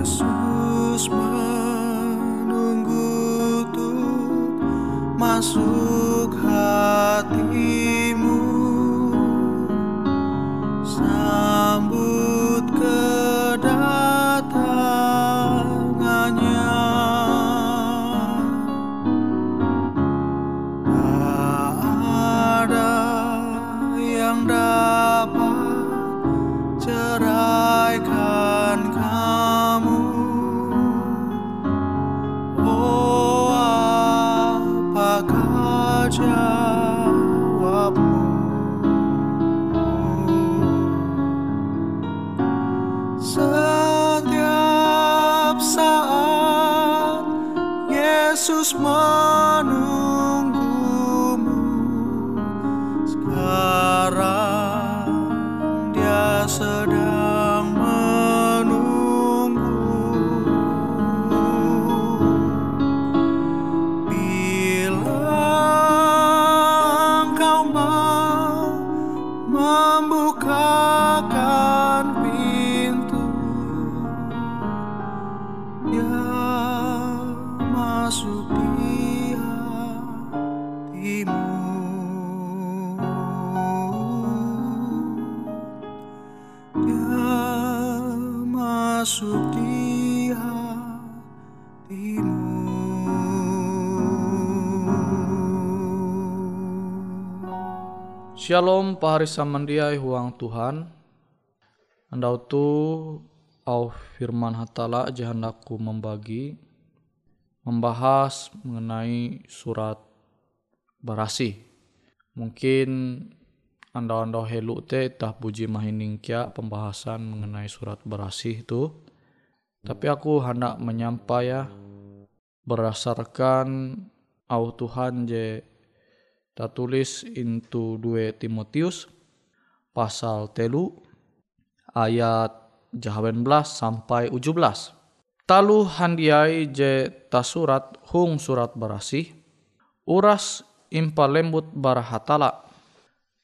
Yesus menunggu untuk masuk Shalom pahari samandiai huang Tuhan. Andau tu au firman hatala jahandaku membagi Membahas mengenai surat barasi. Mungkin andau-andau helu te tah puji mahining kia pembahasan mengenai surat barasi itu Tapi aku hendak menyampai ya Berdasarkan au Tuhan je kita tulis into 2 Timotius pasal telu ayat 18 sampai 17. Talu handiai je ta surat hung surat barasi uras impa lembut barahatala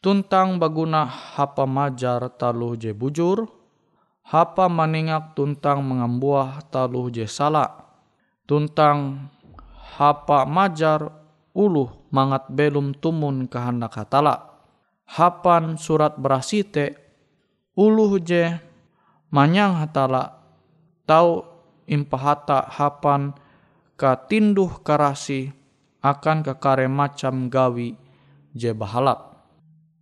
tuntang baguna hapa majar taluh je bujur, hapa maningak tuntang mengambuah taluh je salah, tuntang hapa majar uluh mangat belum tumun kehendak hatala. Hapan surat berasite uluh je manyang hatala tau impahata hapan katinduh karasi akan kekare macam gawi je bahalap.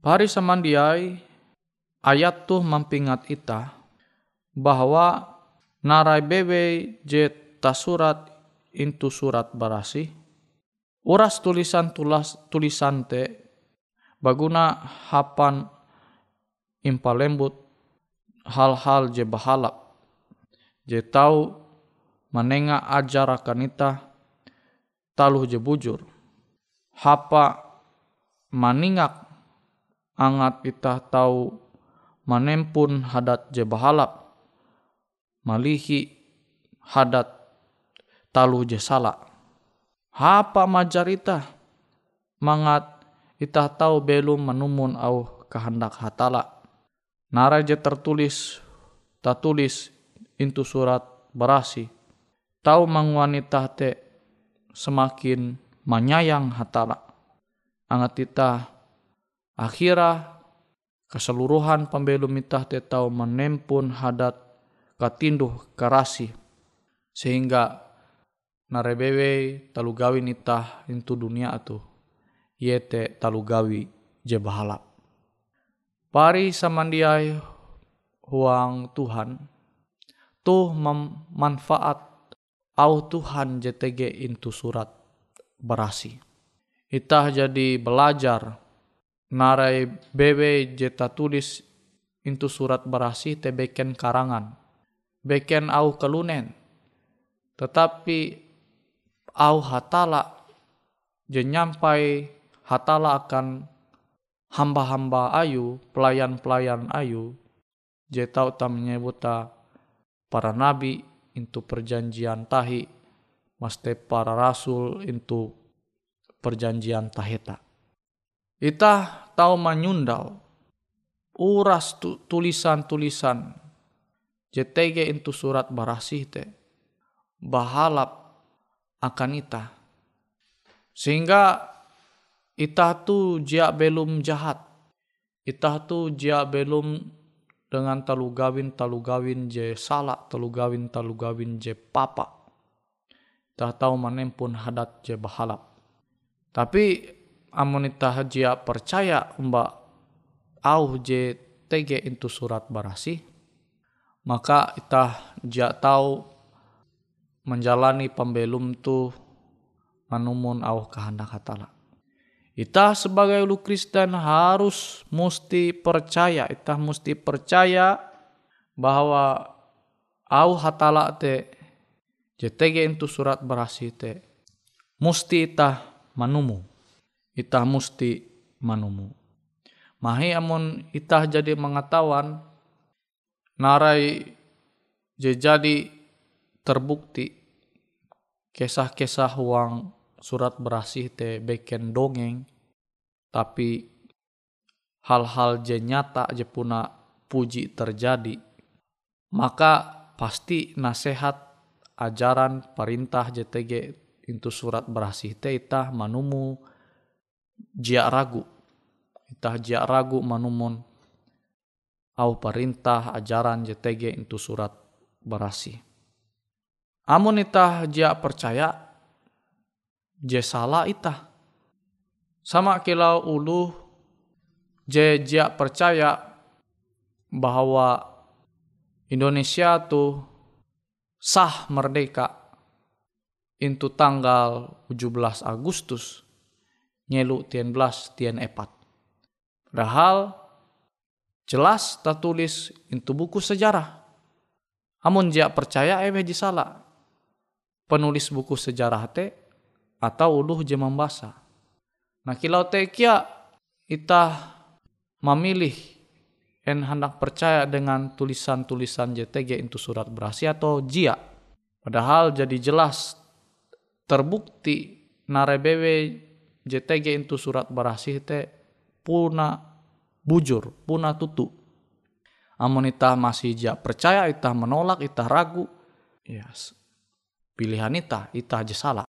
Pari samandiai ayat tuh mampingat ita bahwa narai bebe je surat intu surat barasi uras tulisan tulas tulisan te baguna hapan impalembut hal-hal je bahalap je tau menenga ajar akan ita taluh je bujur. Hapa maningak angat ita tahu manempun hadat je bahalap malihi hadat talu je sala hapa majar ita mangat ita tahu belum menumun au kehendak hatala. Nara je tertulis tulis intu surat berasi. Tahu mangwanita te semakin menyayang hatala. Angat ita Akhirah keseluruhan pembelum mitah tetau menempun hadat katinduh karasi sehingga narebewe talugawi nitah intu dunia atu yete talugawi je bahala. Pari samandiai huang Tuhan. Tuh memanfaat au Tuhan JTG intu surat berasi. Itah jadi belajar. Narai bebe jeta tulis itu surat berasi te beken karangan. Beken au kelunen. Tetapi au hatala je nyampai hatala akan hamba-hamba ayu pelayan-pelayan ayu je tau tam menyebuta para nabi itu perjanjian tahi maste para rasul itu perjanjian taheta Ita tahu menyundal uras tu, tulisan-tulisan JTG itu surat barasih te bahalap akan ita sehingga ita tu jia belum jahat. Ita tu jia belum dengan talu gawin talu gawin je salah talu gawin talu gawin je papa. Tak tahu manempun hadat je bahalap. Tapi amun itah jia percaya mbak au je tege itu surat barasi maka itah jia tahu menjalani pembelum tu manumun au kehendak hatala. Itah sebagai ulu Kristen harus mesti percaya, itah mesti percaya bahwa au hatala te JTG itu surat berasi te mesti itah manumu itah musti manumu. Mahi amun itah jadi mengetahuan narai jadi terbukti kisah-kisah uang surat berasih te beken dongeng tapi hal-hal je nyata je puna puji terjadi. Maka pasti nasihat ajaran perintah JTG itu surat berasih te itah manumu jia ragu. Itah jia ragu manumun. Au perintah ajaran JTG itu surat berasi amun itah jia percaya je salah itah sama kilau ulu je jia percaya bahwa Indonesia tuh sah merdeka itu tanggal 17 Agustus nyelu tian belas tian epat. Padahal jelas tertulis itu buku sejarah. Amun dia percaya eh salah. Penulis buku sejarah te atau uluh je membasa. Nah kilau te kia itah memilih en hendak percaya dengan tulisan-tulisan JTG itu surat berasi atau jia. Padahal jadi jelas terbukti narebewe JTG itu surat berasih te puna bujur, puna tutu. Amun ita masih ja percaya, ita menolak, ita ragu, ya pilihan ita, ita aja salah.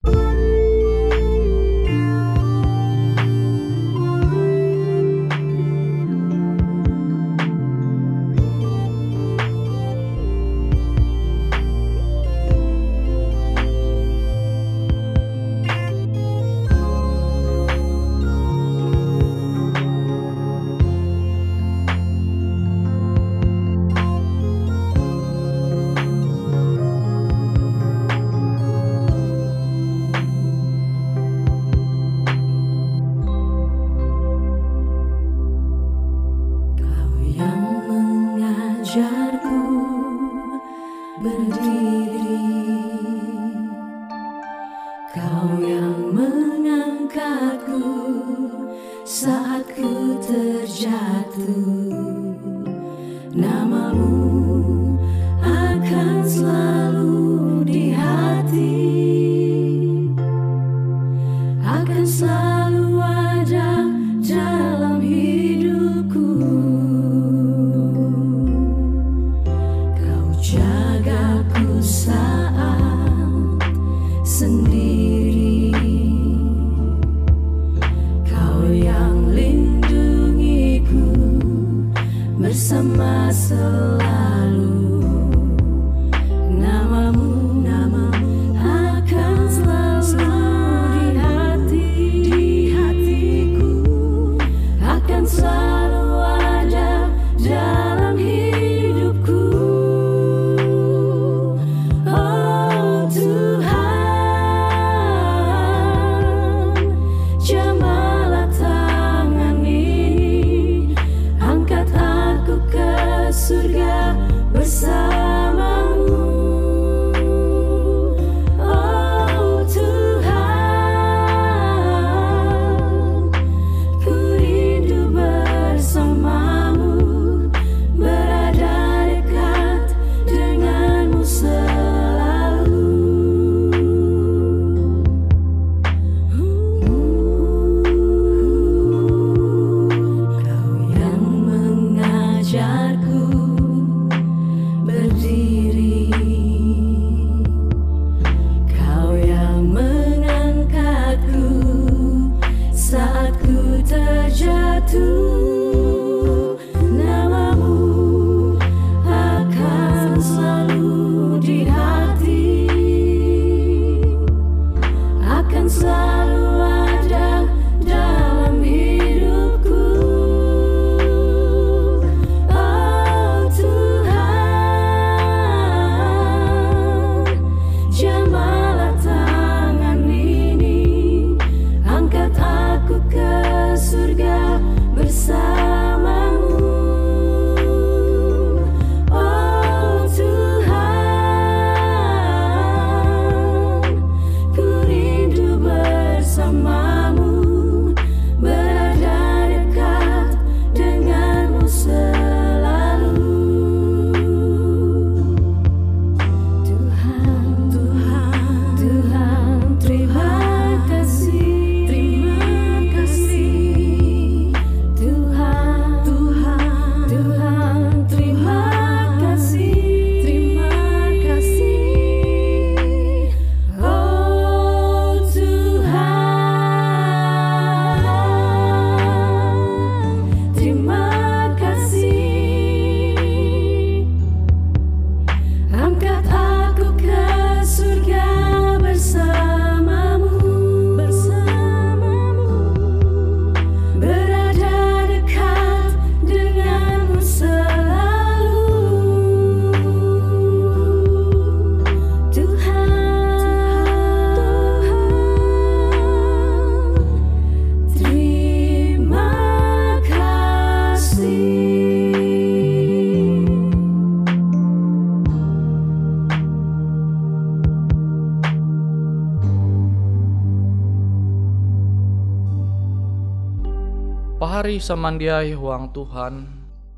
Pahari samandiai huang Tuhan,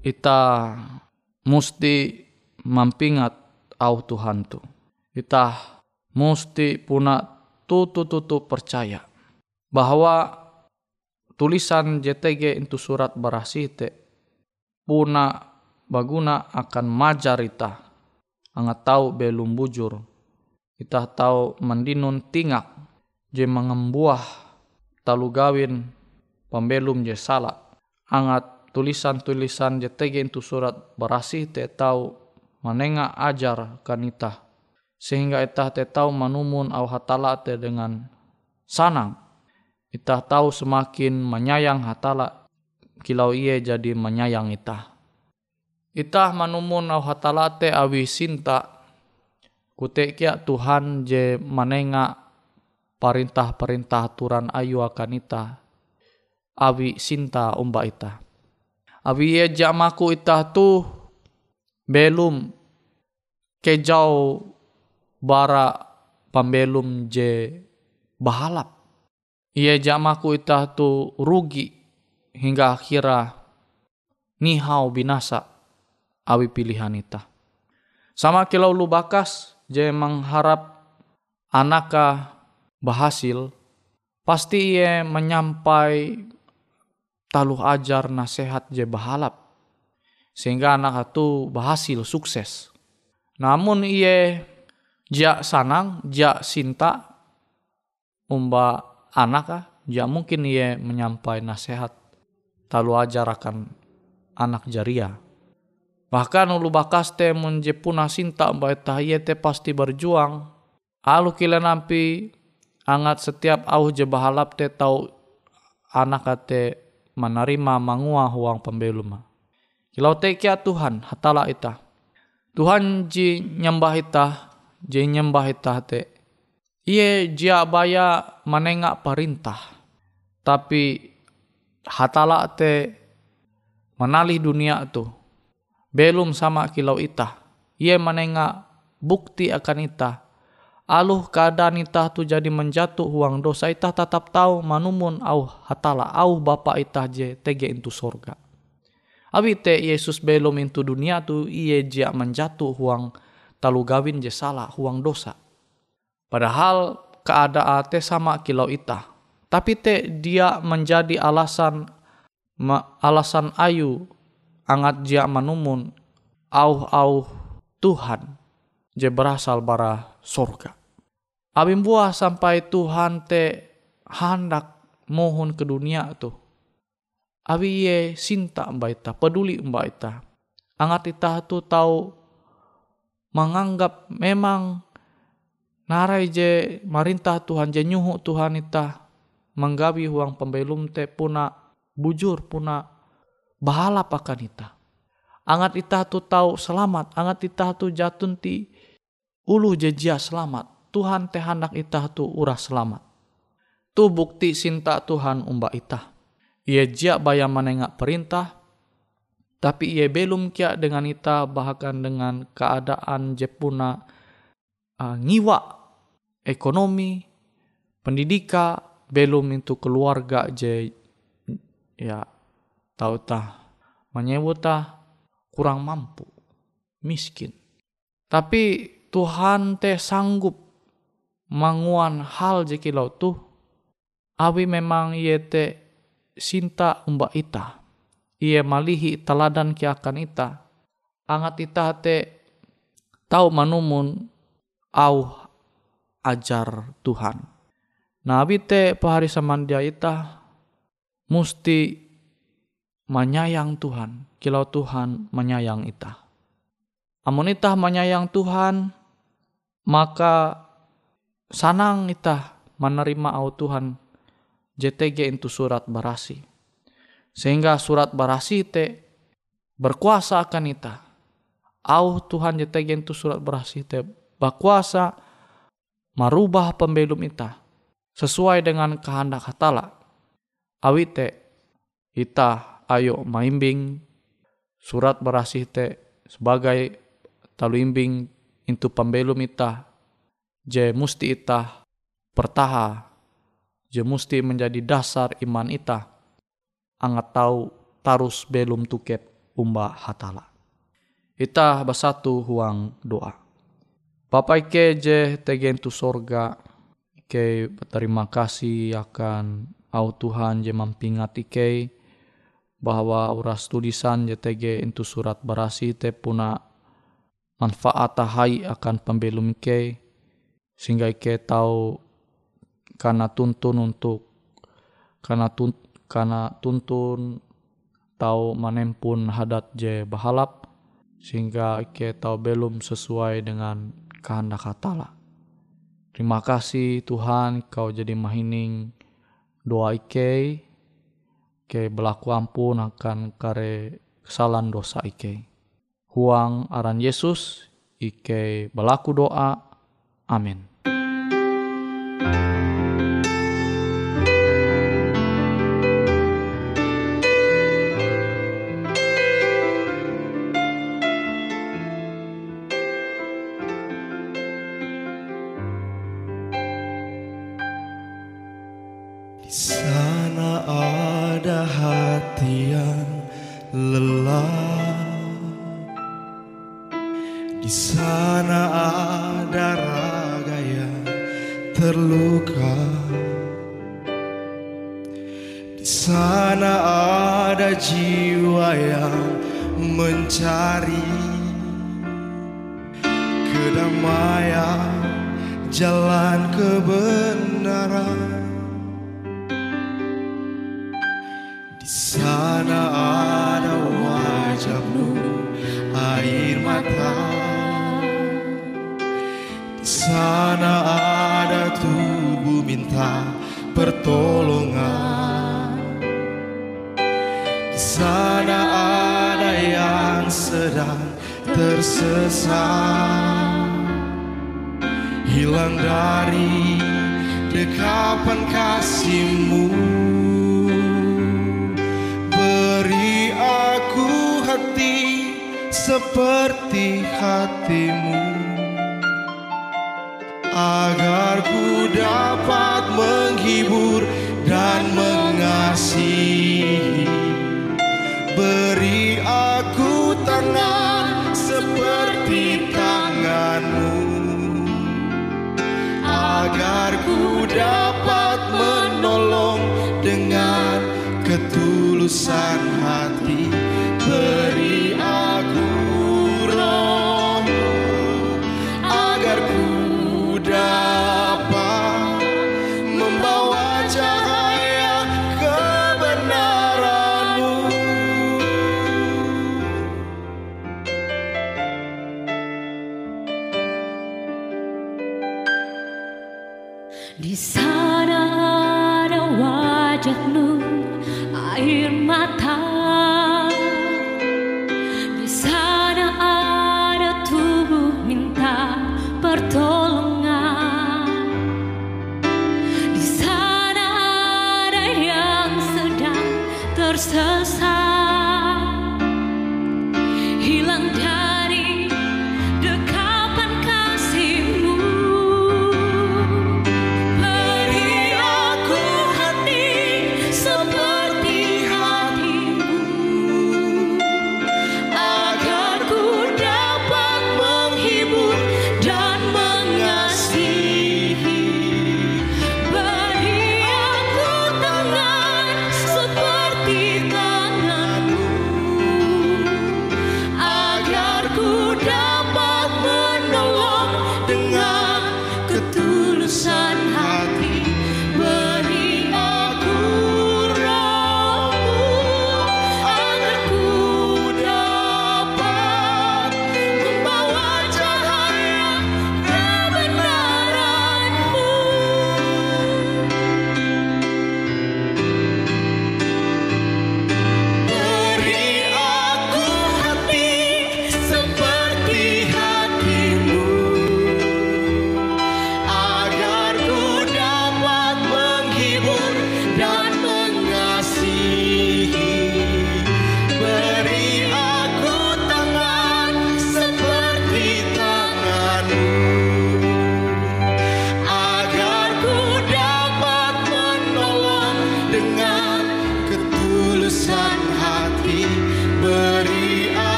ita musti mampingat au Tuhan tu. Ita musti puna tutu-tutu percaya bahwa tulisan JTG itu surat berasi te puna baguna akan majar ita. Angat tahu belum bujur. Ita tahu mendinun tingak. Je mengembuah talu gawin pembelum je salah. Angat tulisan-tulisan JTG itu surat berasi te tahu manenga ajar kan ita sehingga ita te tahu manumun au hatala te dengan sanang. Ita tahu semakin menyayang hatala kilau ia jadi menyayang ita. Ita manumun au hatala te awi sinta kute kia Tuhan je manenga perintah-perintah aturan ayu akan ita awi sinta umba ita. Awi ia jamaku ita tu belum kejau bara pambelum je bahalap ia jamaku itah tu rugi hingga akhirnya nihau binasa awi pilihan itah. Sama kilau lu bakas je mengharap anaka berhasil pasti ia menyampai taluh ajar nasihat je bahalap sehingga anak itu berhasil sukses. Namun ia jak sanang, jak sinta umba anak ah, mungkin ia menyampai nasihat talu ajar akan anak jaria. Bahkan ulu bakas te menjepuna sinta mbak tahye te pasti berjuang. Alu kila nampi angat setiap au je bahalap te tau anak te menerima mangua huang pembelum. Kilau te kia Tuhan hatala ita. Tuhan ji nyembah ita, ji nyembah ita te Ie jia baya menengak perintah. Tapi hatala te menalih dunia tu. Belum sama kilau ita. Ie menengak bukti akan ita. Aluh keadaan ita tu jadi menjatuh uang dosa ita tetap tahu manumun au hatala au bapa ita je tege into sorga. Abi te Yesus belum into dunia tu iye jia menjatuh uang talu gawin je salah uang dosa Padahal keadaan te sama kilau ita. Tapi te dia menjadi alasan ma, alasan ayu angat dia manumun au au Tuhan je berasal bara surga. Abim buah sampai Tuhan te hendak mohon ke dunia tu. Abi ye sinta mbak ita, peduli mbak ita. Angat ita tu tahu menganggap memang narai je marintah Tuhan je nyuhu Tuhan ita menggawi huang pembelum te puna bujur puna bahala pakan ita. Angat ita tu tahu selamat, angat ita tu jatun ti ulu jejia selamat. Tuhan te hendak ita tu urah selamat. Tu bukti sinta Tuhan umba ita. Ia jia bayam menengak perintah, tapi ia belum kia dengan ita bahkan dengan keadaan jepuna uh, ngiwa ekonomi, pendidikan, belum itu keluarga je ya tahu tah menyebut tah kurang mampu, miskin. Tapi Tuhan teh sanggup manguan hal je kilau tuh awi memang ia te sinta umba ita. Ia malihi teladan ki akan ita. Angat ita te tahu manumun au ajar Tuhan. Nabi te pahari samandia ita musti menyayang Tuhan, kilau Tuhan menyayang ita. Amun ita menyayang Tuhan, maka sanang ita menerima au Tuhan JTG itu surat barasi. Sehingga surat barasi te berkuasa akan ita. Au Tuhan JTG itu surat barasi te berkuasa merubah pembelum ita sesuai dengan kehendak hatala. Awite ita ayo maimbing surat berasih te sebagai taluimbing itu pembelum ita je musti ita pertaha. Je musti menjadi dasar iman ita. Angat tahu tarus belum tuket umba hatala. Ita bersatu huang doa. Bapa Ike je tegen tu sorga, Ike berterima kasih akan au Tuhan je mampingat ike. Bahwa uras tulisan JTG itu surat berasi te puna manfaat tahai akan pembelum ike sehingga ike tahu karena tuntun untuk karena tun, karena tuntun tahu manempun hadat je bahalap sehingga ike tahu belum sesuai dengan kehendak katala. Terima kasih Tuhan kau jadi mahining doa ike ke berlaku ampun akan kare kesalahan dosa ike. Huang aran Yesus ike berlaku doa. Amin. Di pertolongan. Di sana ada yang sedang tersesat, hilang dari dekapan kasihmu. Beri aku hati seperti hatimu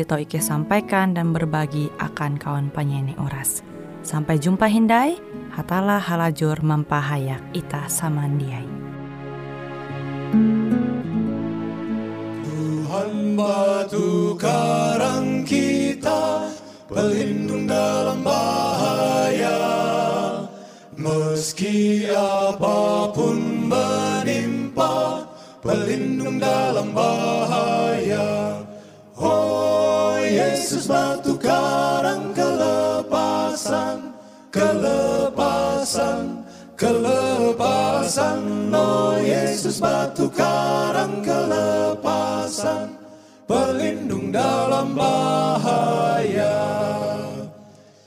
tau Ike sampaikan dan berbagi akan kawan penyanyi Uras. Sampai jumpa Hindai, hatalah halajur mempahayak ita samandiai. Tuhan batu karang kita Pelindung dalam bahaya Meski apa pun menimpa Pelindung dalam bahaya Yesus batu karang kelepasan Kelepasan Kelepasan. Oh Yesus batu karang kelepasan Pelindung dalam bahaya.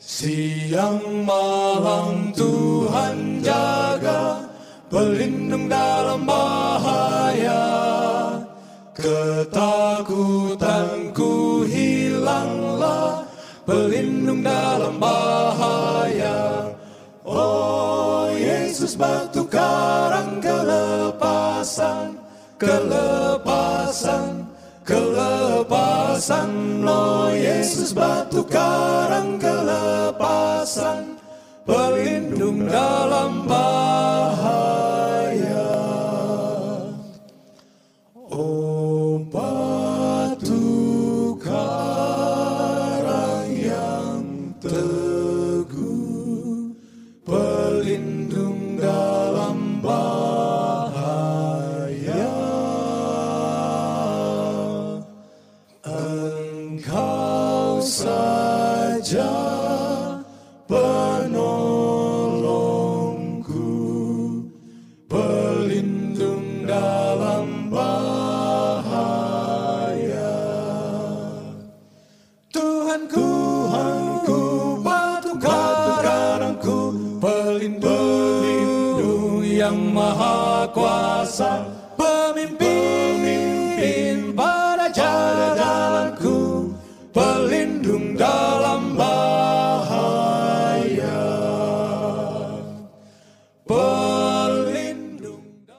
Siang malam Tuhan jaga Pelindung dalam bahaya. Ketakutanku Batu karang kelepasan Kelepasan Kelepasan. Oh Yesus batu karang kelepasan Pelindung dalam bahaya